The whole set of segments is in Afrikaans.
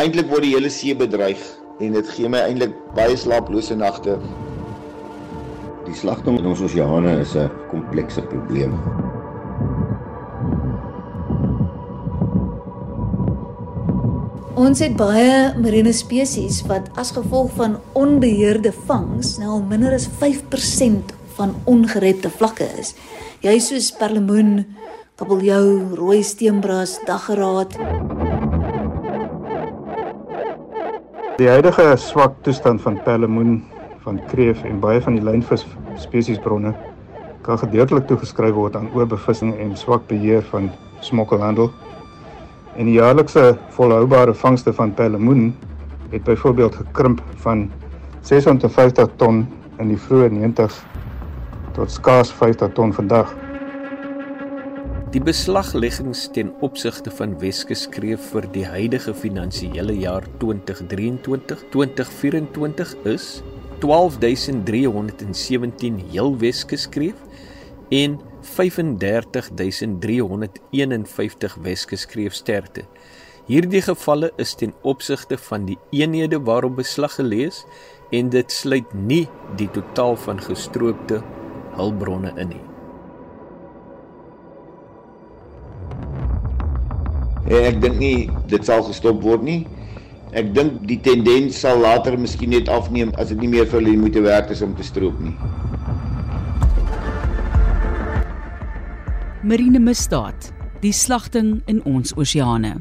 Eintlik word die hele see bedreig en dit gee my eintlik baie slaaplose nagte. Die slagting in ons oseane is 'n komplekse probleem. Ons het baie marine spesies wat as gevolg van onbeheerde vangs nou al minder as 5% van ongerepte vlakke is. Jy soos perlemoen, kabeljou, rooi steenbras, daggeraad. Die huidige swak toestand van perlemoen, van kreef en baie van die lynvis spesiesbronne kan gedeeltelik toegeskryf word aan oorbevissing en swak beheer van smokkelhandel. En die jaarlikse volhoubare vangste van perlemoen het byvoorbeeld gekrimp van 650 ton in die vroeë 90s tot skaars 50 ton vandag. Die beslagleggings ten opsigte van Weskus skreef vir die huidige finansiële jaar 2023-2024 is 12317 heel Weskus skreef en 35351 Weskus skreef sterkte. Hierdie gevalle is ten opsigte van die eenhede waarop beslag gelees en dit sluit nie die totaal van gestroopte hulpbronne in nie. Ek dink nie dit sal gestop word nie. Ek dink die tendens sal later miskien net afneem as dit nie meer vir hulle moet werk is om te stroop nie. Marine misdaad, die slagting in ons oseane.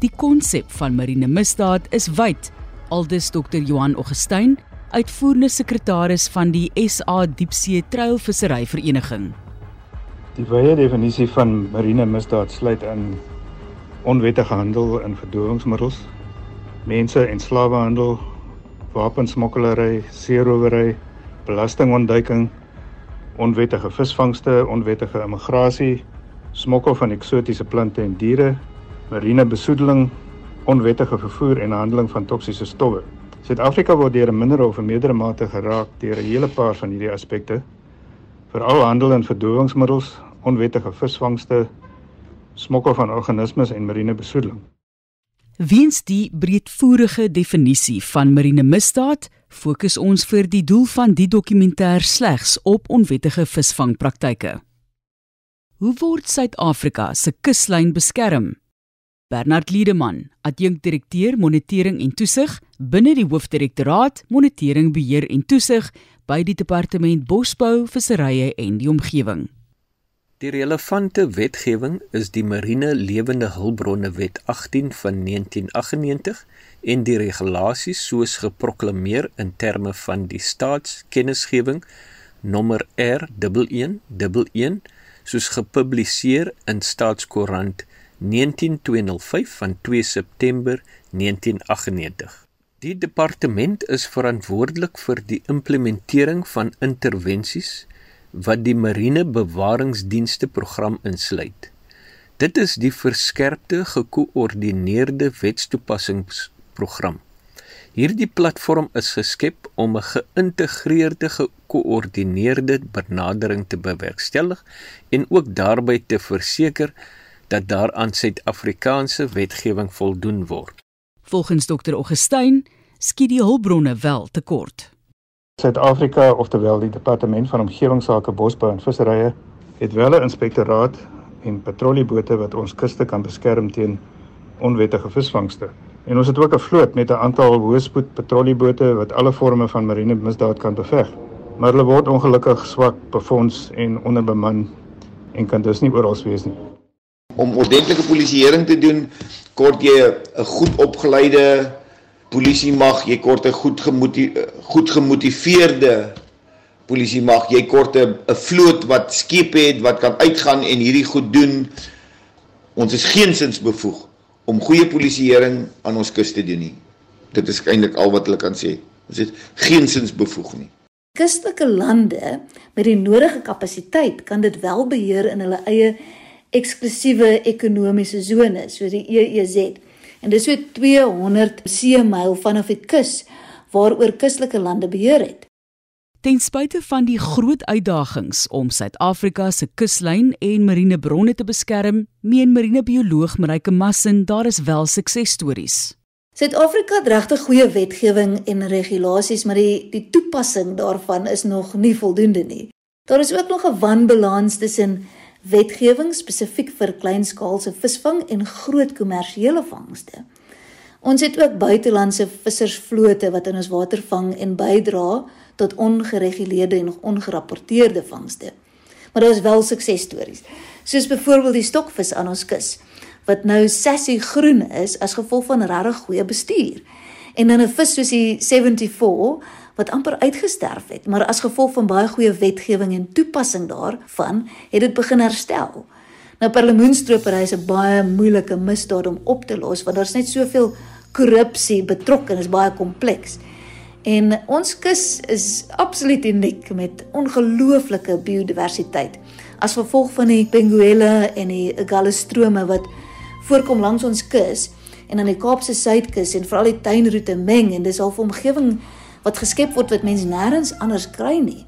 Die konsep van marine misdaad is wyd, aldus Dr. Johan Augustyn, uitvoerende sekretaris van die SA Diepsee Treilvissery Vereniging. Die wye definisie van marine misdaad sluit in onwettige handel in verdowingsmiddels, mense- en slawehandel, wapensmokkelary, seerowery, belastingontduiking, onwettige visvangste, onwettige immigrasie, smokkel van eksotiese plante en diere, marine besoedeling, onwettige vervoer en handeling van toksiese stowwe. Suid-Afrika word deur 'n minder of 'n meerdere mate geraak deur 'n hele paar van hierdie aspekte, veral handel in verdowingsmiddels, onwettige visvangste, smokkel van organismes en marine besoedeling. Wiens die breedvoerige definisie van marine misdaad fokus ons vir die doel van die dokumentêr slegs op onwettige visvangpraktyke. Hoe word Suid-Afrika se kuslyn beskerm? Bernard Liedeman, adjunkdirekteur monitering en toesig binne die hoofdirektoraat monitering beheer en toesig by die departement bosbou, visserye en die omgewing. Die relevante wetgewing is die Marine Lewende Hulpbronne Wet 18 van 1998 en die regulasies soos geproklaameer in terme van die staatskennisgewing nommer R1111 soos gepubliseer in Staatskoerant 19205 van 2 September 1998. Die departement is verantwoordelik vir die implementering van intervensies wat die marine bewaringsdienste program insluit. Dit is die verskerpte gekoördineerde wetstoepassingsprogram. Hierdie platform is geskep om 'n geïntegreerde gekoördineerde benadering te bewerkstellig en ook daarbey te verseker dat daar aan Suid-Afrikaanse wetgewing voldoen word. Volgens Dr. Augustyn skiet die hulpbronne wel tekort. Suid-Afrika, oftewel die Departement van Omgewingsake, Bosbou en Visserye, het wel 'n inspektoraat en patrouillebote wat ons kuste kan beskerm teen onwettige visvangste. En ons het ook 'n vloot met 'n aantal hoëspoed patrouillebote wat alle forme van marine misdaad kan beveg. Maar hulle word ongelukkig swak befonds en onderbeman en kan dus nie oral wees nie. Om ordentlike polisieering te doen, kort jy 'n goed opgeleide polisie mag, jy kort 'n goed gemotiveerde goed gemotiveerde polisie mag, jy kort 'n vloot wat skepe het wat kan uitgaan en hierdie goed doen. Ons is geensins bevoeg om goeie polisieering aan ons kus te doen nie. Dit is eintlik al wat hulle kan sê. Ons is geensins bevoeg nie. Kustelike lande met die nodige kapasiteit kan dit wel beheer in hulle eie eksklusiewe ekonomiese sone, so die EEZ. En dis so 200 seemyl vanaf die kus waaroor kustelike lande beheer het. Ten spyte van die groot uitdagings om Suid-Afrika se kuslyn en marine bronne te beskerm, meen marinebioloog Marike Massin daar is wel suksesstories. Suid-Afrika het regtig goeie wetgewing en regulasies, maar die die toepassing daarvan is nog nie voldoende nie. Daar is ook nog 'n wanbalans tussen wetgewing spesifiek vir kleinskaalse visvang en groot kommersiële vangste. Ons het ook buitelandse vissersvlote wat in ons water vang en bydra tot ongereguleerde en ongerapporteerde vangste. Maar daar is wel suksesstories. Soos byvoorbeeld die stokvis aan ons kus wat nou sassy groen is as gevolg van regtig goeie bestuur. En dan 'n vis soos die 74 wat amper uitgesterf het, maar as gevolg van baie goeie wetgewing en toepassing daarvan, het dit begin herstel. Nou perlemoenstropery is 'n baie moeilike misdaad om op te los want daar's net soveel korrupsie betrokke en is baie kompleks. En ons kus is absoluut uniek met ongelooflike biodiversiteit. As gevolg van die penguele en die gallestrome wat voorkom langs ons kus en aan die Kaapse suidkus en veral die tuinroete meng en dis al 'n omgewing wat geskep word wat mense nêrens anders kry nie.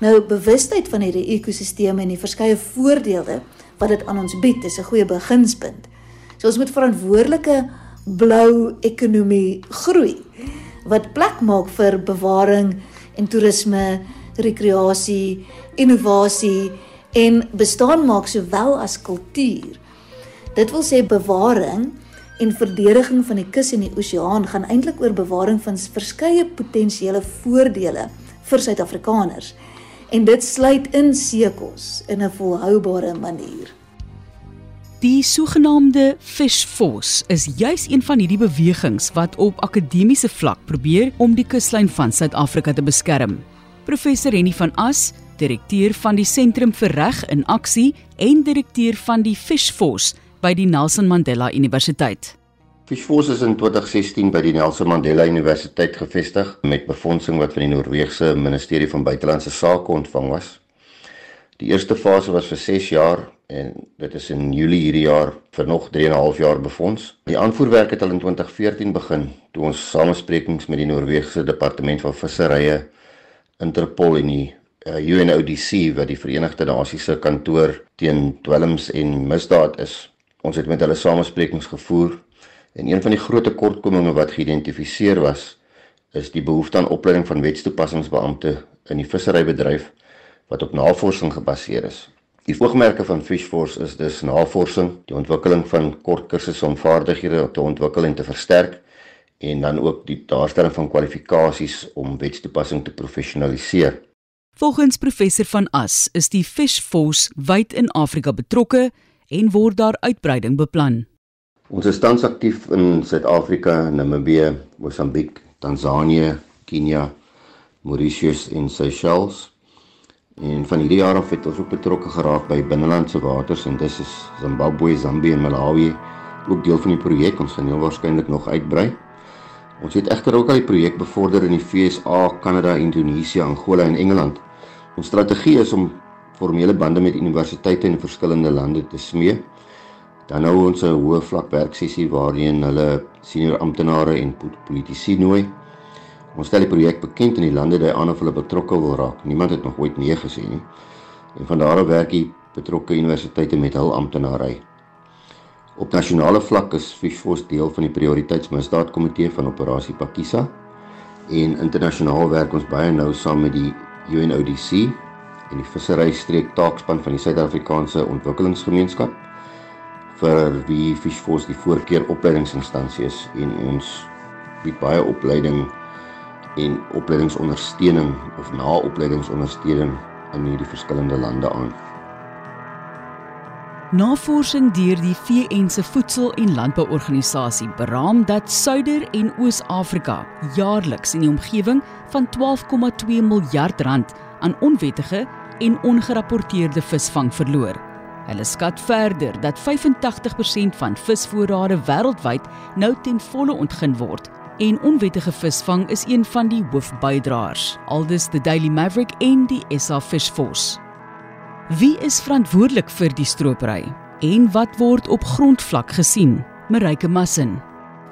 Nou bewustheid van hierdie ekosisteme en die verskeie voordele wat dit aan ons bied, is 'n goeie beginspunt. So ons moet verantwoordelike blou ekonomie groei wat plek maak vir bewaring en toerisme, rekreasie, innovasie en bestaan maak sowel as kultuur. Dit wil sê bewaring en verdediging van die kus en die oseaan gaan eintlik oor bewaring van verskeie potensiële voordele vir Suid-Afrikaners. En dit sluit in seekos in 'n volhoubare manier. Die sogenaamde Fish Force is juis een van hierdie bewegings wat op akademiese vlak probeer om die kuslyn van Suid-Afrika te beskerm. Professor Henny van As, direkteur van die Sentrum vir Reg in Aksie en direkteur van die Fish Force by die Nelson Mandela Universiteit. Fishforce is in 2016 by die Nelson Mandela Universiteit gevestig met befondsing wat van die Noorse Ministerie van Buitelandse Sake ontvang was. Die eerste fase was vir 6 jaar en dit is in Julie hierdie jaar vir nog 3 en 'n half jaar befonds. Die aanvoerwerk het al in 2014 begin toe ons samesprekings met die Noorse Departement van Visserye, Interpol en die eh, UNODC wat die Verenigde Nasies se kantoor teen dwelms en misdaad is Ons het met hulle samesprekings gevoer en een van die groot tekortkominge wat geïdentifiseer was, is die behoefte aan opleiding van wetstoepassingsbeampte in die visserybedryf wat op navorsing gebaseer is. Die oogmerke van Fishforce is dus navorsing, die ontwikkeling van kort kursusse om vaardighede te ontwikkel en te versterk en dan ook die daarstelling van kwalifikasies om wetstoepassing te professionaliseer. Volgens professor van As is die Fishforce wyd in Afrika betrokke en word daar uitbreiding beplan. Ons is tans aktief in Suid-Afrika, Namibië, Mosambiek, Tansanië, Kenia, Mauritius en Seychelles. En van hierdie jaar af het ons ook betrokke geraak by binnelandse waters en dis is Zimbabwe, Zambië en Malawi ook deel van die projek. Ons gaan heel waarskynlik nog uitbrei. Ons het egter ook al die projek bevorder in die FSA, Kanada, Indonesië, Angola en Engeland. Ons strategie is om formele bande met universiteite in verskillende lande te smee. Dan hou ons 'n hoë vlak werksessie waarin hulle senior amptenare en politici nooi. Ons stel die projek bekend in die lande waar aan of hulle betrokke wil raak. Niemand het nog ooit nee gesê nie. En van daar af werk die betrokke universiteite met hul amptenare. Op nasionale vlak is Fishforce deel van die prioriteitsmisdaadkomitee van operasie Pakisa en internasionaal werk ons baie nou saam met die UNODC en die vissery streek taakspan van die Suid-Afrikaanse Ontwikkelingsgemeenskap vir wie Fishforce die voorkeur opleidingsinstansie is en ons bied baie opleiding en opleidingsondersteuning of naopleidingsondersteuning in hierdie verskillende lande aan. Navorsing deur die VN se Voedsel- en Landbouorganisasie beraam dat Suider- en Oos-Afrika jaarliks in die omgewing van 12,2 miljard rand aan onwettige en ongerapporteerde visvang verloor. Hulle skat verder dat 85% van visvoorrade wêreldwyd nou ten volle ontgin word en onwettige visvang is een van die hoofbydraers. Aldus the Daily Maverick en die SA Fish Force. Wie is verantwoordelik vir die stropery en wat word op grondvlak gesien? Marike Massin.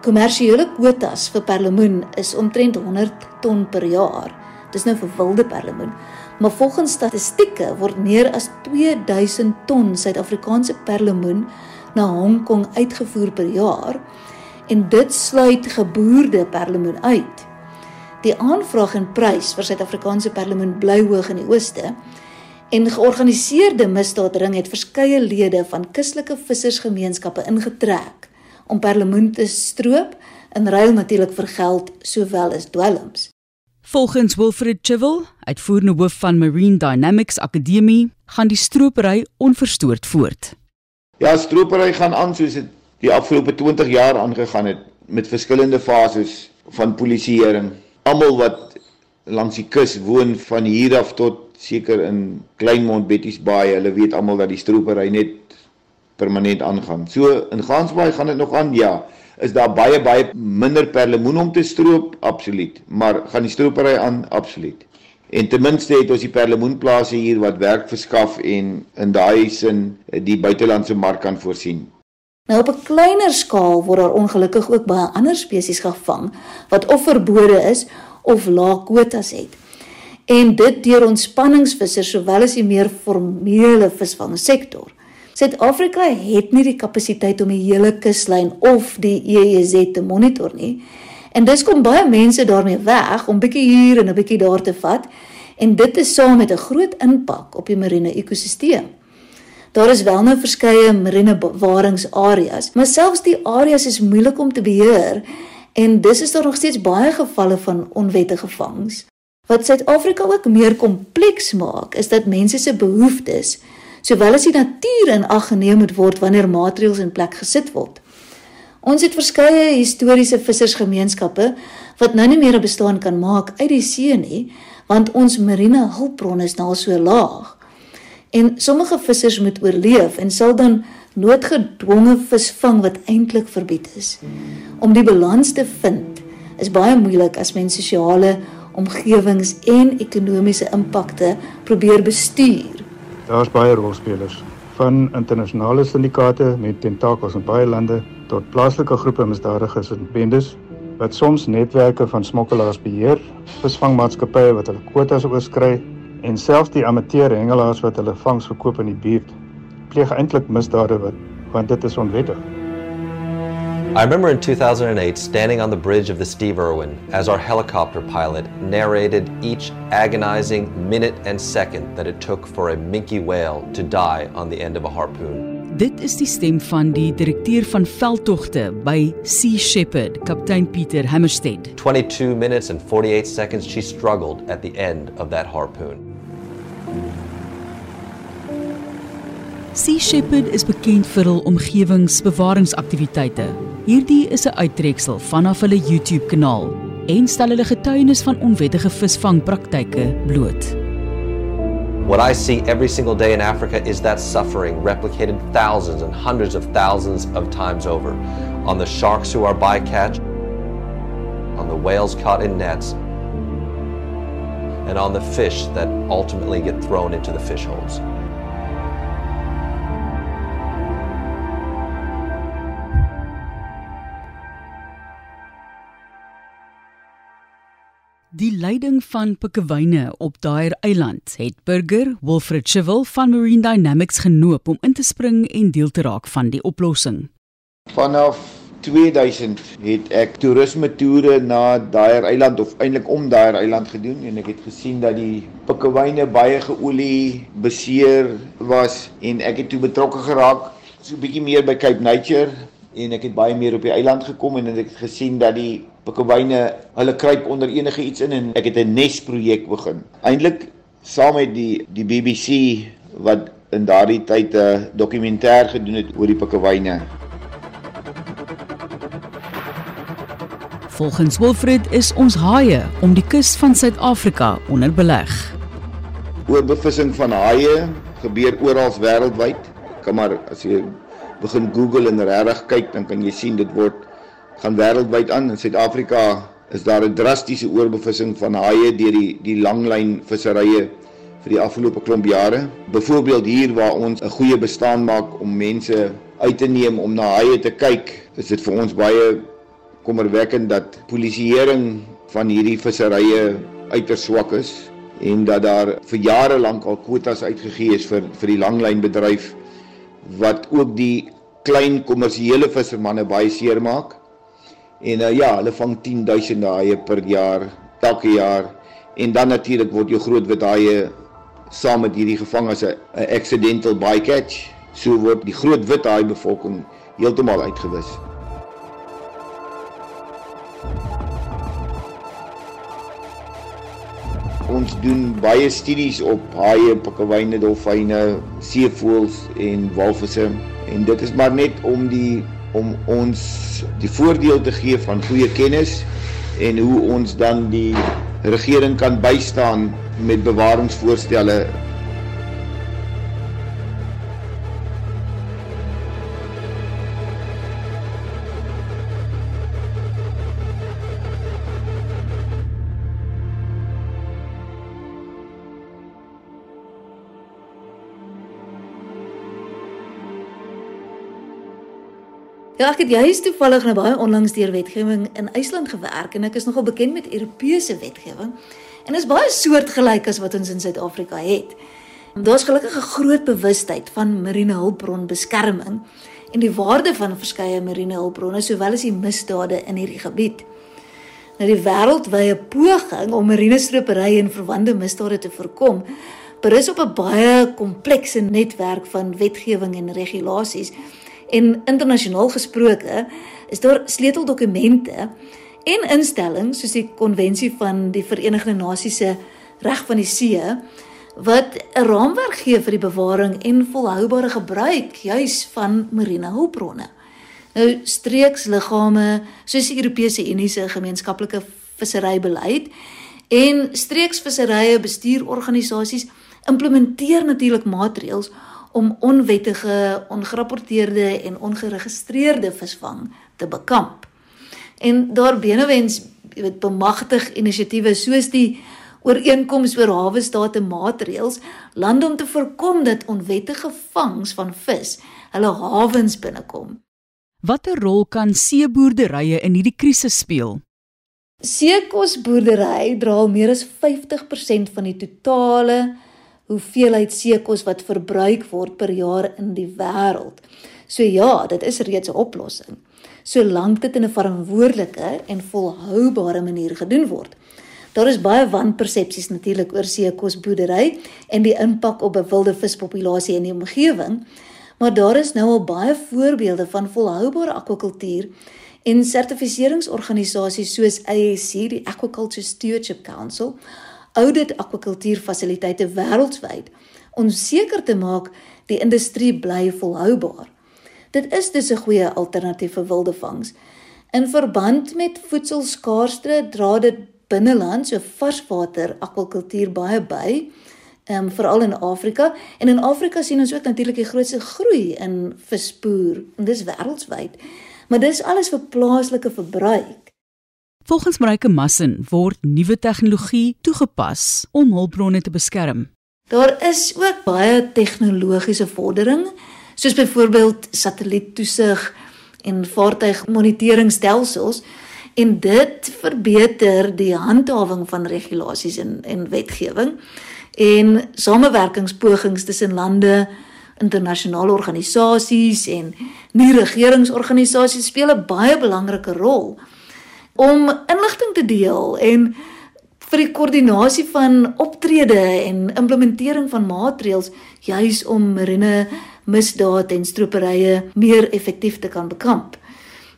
Kommersiële kwotas vir perlemoen is omtrent 100 ton per jaar Dis nou vir wilde perlemoen. Maar volgens statistieke word meer as 2000 ton Suid-Afrikaanse perlemoen na Hong Kong uitgevoer per jaar en dit sluit geboorde perlemoen uit. Die aanvraag en prys vir Suid-Afrikaanse perlemoen bly hoog in die ooste. En georganiseerde misdaadring het verskeie lede van kustelike vissersgemeenskappe ingetrek om perlemoen te stroop in ruil natuurlik vir geld sowel as dwelms. Volgens Wilfred Chivel, uitvoerende hoof van Marine Dynamics Akademie, gaan die stropery onverstoord voort. Ja, stropery gaan aan soos dit die afgelope 20 jaar aangegaan het met verskillende fases van polisieering. Almal wat langs die kus woon van hier af tot seker in Kleinmond Betty's Bay, hulle weet almal dat die stropery net permanent aangaan. So in Gansbaai gaan dit nog aan, ja is daar baie baie minder perlemoen om te stroop absoluut. Maar gaan die stropery aan absoluut. En ten minste het ons die perlemoenplase hier wat werk verskaf en in daai sin die buitelandse mark kan voorsien. Nou op 'n kleiner skaal word daar ongelukkig ook baie ander spesies gevang wat of verbode is of lae kwotas het. En dit deur ontspanningsvissers sowel as die meer formele visvangsektor Suid-Afrika het nie die kapasiteit om die hele kuslyn of die EEZ te monitor nie. En dis kom baie mense daarmee weg om bietjie hier en 'n bietjie daar te vat en dit is saam met 'n groot impak op die marine ekosisteem. Daar is wel nou verskeie marine bewaringsareas, maar selfs die areas is moeilik om te beheer en dis is daar nog steeds baie gevalle van onwettige vangs. Wat Suid-Afrika ook meer kompleks maak, is dat mense se behoeftes sowel as die natuur in ag geneem moet word wanneer maatreëls in plek gesit word. Ons het verskeie historiese vissersgemeenskappe wat nou nie meer 'n bestaan kan maak uit die see nie, want ons marine hulpbronne is nou so laag. En sommige vissers moet oorleef en sal dan noodgedwonge visvang wat eintlik verbied is. Om die balans te vind is baie moeilik as mens sosiale omgewings en ekonomiese impakte probeer bestuur. Daar's baie rolspelers, van internasionale syndikaate met tentakels in baie lande tot plaaslike groepe misdadigers en bendes wat soms netwerke van smokkelaars beheer, visvangmaatskappye wat hulle kwotas oorskry en selfs die amateur hengelaars wat hulle vangs verkoop in die buurt pleeg eintlik misdade wat want dit is onwettig. I remember in 2008 standing on the bridge of the Steve Irwin as our helicopter pilot narrated each agonizing minute and second that it took for a minke whale to die on the end of a harpoon. Dit is die stem van die direkteur van veldtogte by Sea Shepherd, kaptein Pieter Hammerstead. 22 minutes and 48 seconds she struggled at the end of that harpoon. Sea Shepherd is bekend vir hul omgewingsbewaringsaktiwiteite. Hierdie is 'n uittreksel vanaf hulle YouTube-kanaal en stel hulle getuienis van onwettige visvangpraktyke bloot. What I see every single day in Africa is that suffering replicated thousands and hundreds of thousands of times over on the sharks who are bycatch, on the whales caught in nets, and on the fish that ultimately get thrown into the fish holes. Leiding van pikkewyne op daai eiland het burger Wilfred Chivel van Marine Dynamics genoop om in te spring en deel te raak van die oplossing. Vanaf 2000 het ek toerisme toere na daai eiland of eintlik om daai eiland gedoen en ek het gesien dat die pikkewyne baie geolie beseer was en ek het toe betrokke geraak so 'n bietjie meer by Cape Nature en ek het baie meer op die eiland gekom en ek het gesien dat die pikkewyne hulle kruip onder enige iets in en ek het 'n nesprojek begin. Eintlik saam met die die BBC wat in daardie tyd 'n dokumentêr gedoen het oor die pikkewyne. Volgens Wilfred is ons haie om die kus van Suid-Afrika onder beleg. Oorbevissing van haie gebeur oral wêreldwyd. Kom maar as jy begin Google en regtig kyk, dan kan jy sien dit word gaan wêreldwyd aan. In Suid-Afrika is daar 'n drastiese oorbevissing van haie deur die die langlyn visserye vir die afgelope klomp jare. Byvoorbeeld hier waar ons 'n goeie bestaan maak om mense uit te neem om na haie te kyk, is dit vir ons baie kommerwekkend dat polisieering van hierdie visserye uiters swak is en dat daar vir jare lank al kwotas uitgegee is vir vir die langlynbedryf wat ook die klein kommersiële vissermanne baie seermaak. En uh, ja, hulle vang 10000 haie per jaar, elke jaar. En dan natuurlik word jou groot wit haie saam met hierdie gevang as 'n accidental bycatch. So word die groot wit haai bevolking heeltemal uitgewis. Ons doen baie studies op haie, pikkewyne, dolfyne, seevoëls en walvisse. En dit is maar net om die om ons die voordeel te gee van goeie kennis en hoe ons dan die regering kan bystaan met bewaringsvoorstelle Ja, ek het juist toevallig nou baie onlangs deur wetgewing in IJsland gewerk en ek is nogal bekend met Europese wetgewing. En dit is baie soortgelyk as wat ons in Suid-Afrika het. Daar's gelukkig 'n groot bewustheid van marine hulpbronbeskerming en die waarde van verskeie marine hulpbronne sowel as die misdade in hierdie gebied. Nou die wêreldwye poging om marine stropery en verwante misdade te voorkom, berus op 'n baie komplekse netwerk van wetgewing en regulasies En internasionaal gesproke is daar sleuteldokumente en instellings soos die konvensie van die Verenigde Nasies se reg van die see wat 'n raamwerk gee vir die bewaring en volhoubare gebruik juis van marine hulpbronne. Nou streeksliggame soos die Europese Unie se gemeenskaplike visserybeleid en streeksvisserye bestuurorganisasies implementeer natuurlik maatreëls om onwettige, ongerapporteerde en ongeregistreerde visvang te bekamp. En daar benewens weet bemagtig inisiatiewe soos die ooreenkoms oor hawe state maatreëls lande om te voorkom dat onwettige vangs van vis hulle hawens binnekom. Watter rol kan seeboerderye in hierdie krisis speel? Seekosboerdery dra al meer as 50% van die totale hoeveelheid seekos wat verbruik word per jaar in die wêreld. So ja, dit is reeds 'n oplossing. Solank dit in 'n verantwoordelike en volhoubare manier gedoen word. Daar is baie wanpersepsies natuurlik oor seekosboerdery en die impak op 'n wilde vispopulasie in die omgewing, maar daar is nou al baie voorbeelde van volhoubare akwakultuur en sertifiseringsorganisasies soos ASC, die Aquaculture Stewardship Council, audit akwakultuurfasiliteite wêreldwyd om seker te maak die industrie bly volhoubaar. Dit is dus 'n goeie alternatief vir wilde vangs. In verband met voedselskaarsde dra dit binneland so varswater akwakultuur baie by, ehm um, veral in Afrika en in Afrika sien ons ook natuurlik die grootste groei in vispoer en dis wêreldwyd. Maar dis alles vir plaaslike verbruik. Volgens Marike Massin word nuwe tegnologie toegepas om hulpbronne te beskerm. Daar is ook baie tegnologiese vordering, soos byvoorbeeld satelliettoesig en vaartuigmoniteringstelsels en dit verbeter die handhawing van regulasies en en wetgewing en samewerkingspogings tussen lande, internasionale organisasies en nie regeringsorganisasies speel 'n baie belangrike rol om inligting te deel en vir die koördinasie van optrede en implementering van maatreëls juis om marine misdade en stroperye meer effektief te kan bekamp.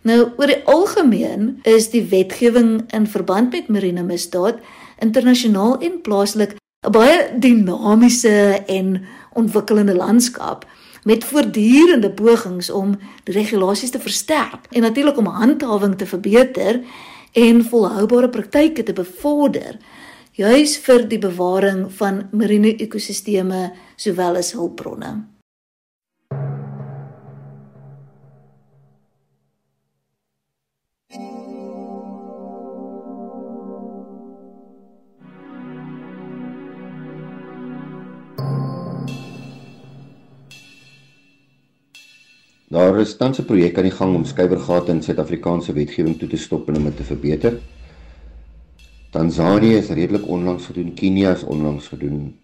Nou oor die algemeen is die wetgewing in verband met marine misdaad internasionaal en plaaslik 'n baie dinamiese en ontwikkelende landskap met voortdurende pogings om die regulasies te versterk en natuurlik om handhawing te verbeter en volhoubare praktyke te bevorder juis vir die bewaring van marine ekosisteme sowel as hulpbronne. Is 'n projek aan die gang om skuiwergate in Suid-Afrikaanse wetgewing toe te stop en om dit te verbeter. Tansanië is redelik onlangs gedoen, Kenia is onlangs gedoen.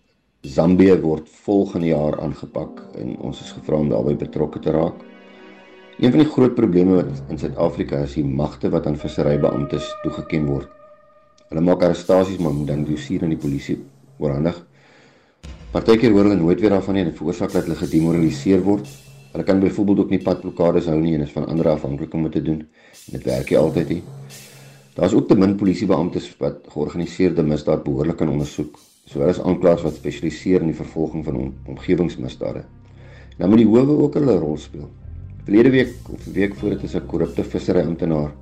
Zambië word volgende jaar aangepak en ons is gevra om daarbey betrokke te raak. Een van die groot probleme wat in Suid-Afrika is, die magte wat aan visserybeamptes toegeken word. Hulle maak arrestasies maar dan dossier aan die polisie oorhandig. Partykeer hoor hulle nooit weer daarvan nie en dit veroorsaak dat hulle gedemoraliseer word. Hulle kan byvoorbeeld ook nie padblokkades hou nie en is van ander afhanklik om dit te doen. Dit werk nie altyd nie. Daar is ook te min polisiebeamptes wat georganiseerde misdaad behoorlik kan ondersoek, sowel as aanklaers wat spesialiseer in die vervolging van om, omgewingsmisdade. Nou moet die howe ook hulle rol speel. Verlede week of week voor dit is 'n korrupte vissery amptenaar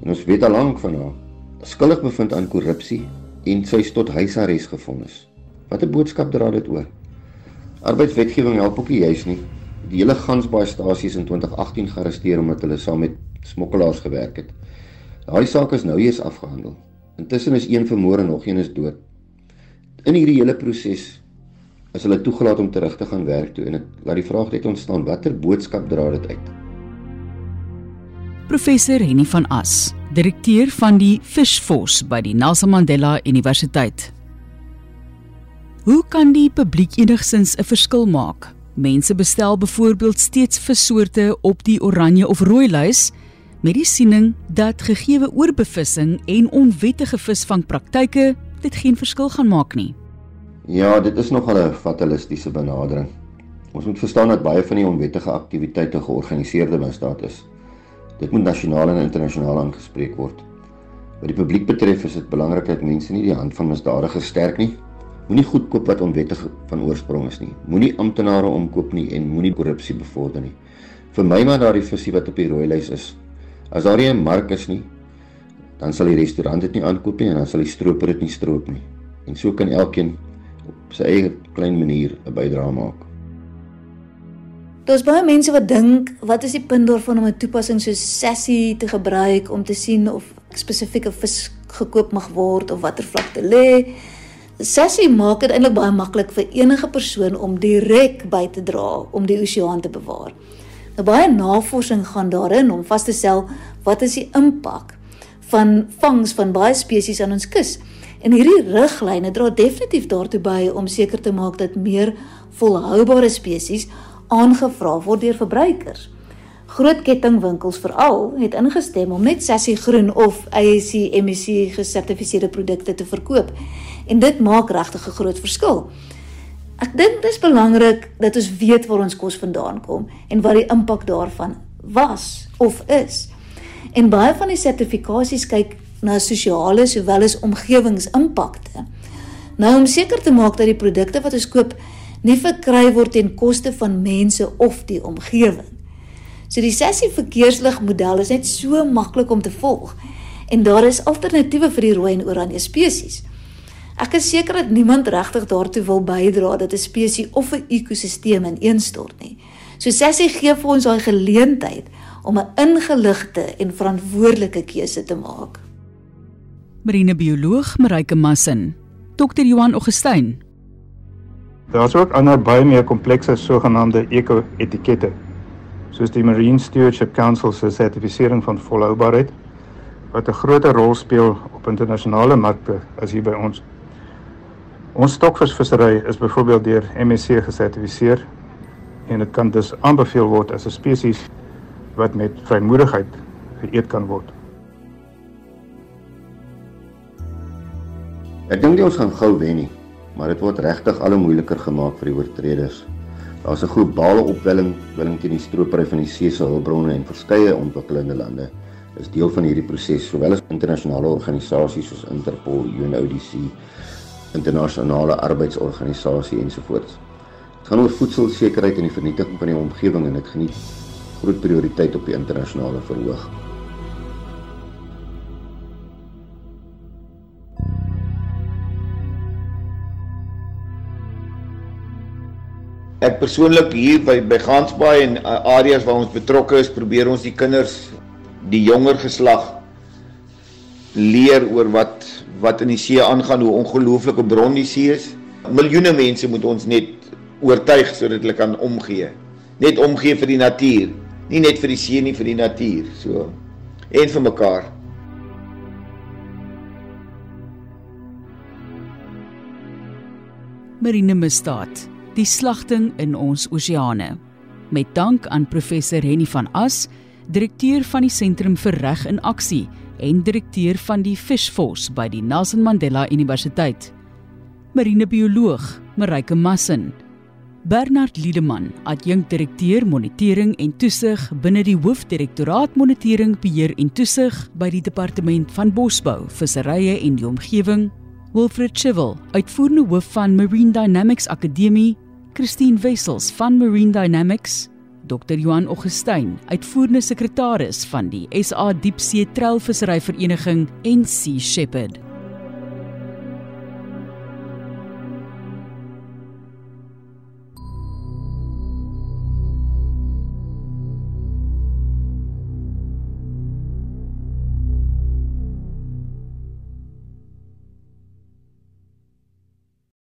en ons weet al lank van haar skuldig bevind aan korrupsie en sy is tot huisarrest gefonnis. Wat 'n boodskap dra dit oor? Arbeidswetgewing help ook nie juis nie. Die hele Gansbaai-stasie is in 2018 gearresteer omdat hulle saam met smokkelaars gewerk het. Daai saak is nou eers afgehandel. Intussen is een vermoor en nog een is dood. In hierdie hele proses is hulle toegelaat om terug te gaan werk toe en dit laat die vraag net ontstaan watter boodskap dra dit uit. Professor Henny van As, direkteur van die Fishforce by die Nelson Mandela Universiteit. Hoe kan die publiek enigsins 'n verskil maak? Mense bestel byvoorbeeld steeds vissoorte op die oranje of rooi lys met die siening dat gegeewe oorbevissing en onwettige visvangpraktyke dit geen verskil gaan maak nie. Ja, dit is nogal 'n fatalistiese benadering. Ons moet verstaan dat baie van die onwettige aktiwiteite georganiseerde misdaad is. Dit moet nasionaal en internasionaal aangespreek word. Wat die publiek betref, is dit belangrik dat mense nie die hand van misdadigers sterk nie. Moenie goed koop wat onwettig van oorsprong is nie. Moenie amptenare omkoop nie en moenie korrupsie bevorder nie. Vir my maar daardie visie wat op die rooi lys is, As daar nie 'n mark is nie, dan sal die restaurant dit nie aankoop nie en dan sal die stroper dit nie stroop nie. En so kan elkeen op sy eie klein manier 'n bydrae maak. Daar's baie mense wat dink, wat is die punt daarvan om 'n toepassing so sessie te gebruik om te sien of spesifieke vis gekoop mag word of watter vlak te lê? Sessie maak dit eintlik baie maklik vir enige persoon om direk by te dra om die oseaan te bewaar. Nou baie navorsing gaan daarin om vas te stel wat is die impak van vangs van baie spesies aan ons kus. En hierdie riglyne dra definitief daartoe by om seker te maak dat meer volhoubare spesies aangevra word deur verbruikers. Groot kettingwinkels veral het ingestem om net Sassy Groen of ASC MSC gesertifiseerde produkte te verkoop. En dit maak regtig 'n groot verskil. Ek dink dit is belangrik dat ons weet waar ons kos vandaan kom en wat die impak daarvan was of is. En baie van die sertifikasies kyk na sosiale sowel as omgewingsimpakte. Nou om seker te maak dat die produkte wat ons koop nie verkry word ten koste van mense of die omgewing. So die sessie verkeersligmodel is net so maklik om te volg en daar is alternatiewe vir die rooi en oranje spesies. Ek is seker dat niemand regtig daartoe wil bydra dat 'n spesies of 'n ekosisteem ineenstort nie. So Sessie gee vir ons daai geleentheid om 'n ingeligte en verantwoordelike keuse te maak. Marinebioloog Marike Massin, Dr. Johan Augustyn. Daar's ook ander baie meer komplekse sogenaamde eko-etikette, soos die Marine Stewardship Council se sertifisering van volhoubaarheid wat 'n groot rol speel op internasionale markte as hier by ons. Ons stokvisvissery is byvoorbeeld deur MSC gesertifiseer en dit kan dus aanbeveel word as 'n spesies wat met vrymoedigheid geëet kan word. Ek dink nie ons gaan gou wen nie, maar dit word regtig al hoe moeiliker gemaak vir die oortreders. Daar's 'n globale opwelling willing teen die stropery van die see se hulpbronne en verskeie ontwikkelende lande is deel van hierdie proses, sowel as internasionale organisasies soos Interpol, UNODC internasionale arbeidsorganisasie ensovoorts. Dit gaan oor voedselsekerheid en die vernietiging van die omgewing en dit geniet groot prioriteit op die internasionale verhoog. Ek persoonlik hier by by Gansbaai en eh, areas waar ons betrokke is, probeer ons die kinders, die jonger geslag leer oor wat wat in die see aangaan, hoe ongelooflike bron die see is. Miljoene mense moet ons net oortuig sodat hulle kan omgee. Net omgee vir die natuur, nie net vir die see nie, vir die natuur. So en vir mekaar. Marine misdaad die slagting in ons oseane. Met dank aan professor Henny van As, direkteur van die Sentrum vir Reg in Aksie en direkteur van die Fish Force by die Nelson Mandela Universiteit. Marinebioloog Marike Massin. Bernard Liedeman, adjunkdirekteur monitering en toesig binne die Hoofdirektoraat Monitering, Beheer en Toesig by die Departement van Bosbou, Visserye en die Omgewing Wilfred Chivel, uitvoerende hoof van Marine Dynamics Akademie, Christine Wessels van Marine Dynamics, Dr. Johan Augustyn, uitvoerende sekretaris van die SA Diepsee Treilvissery Vereniging en Sea Shepherd.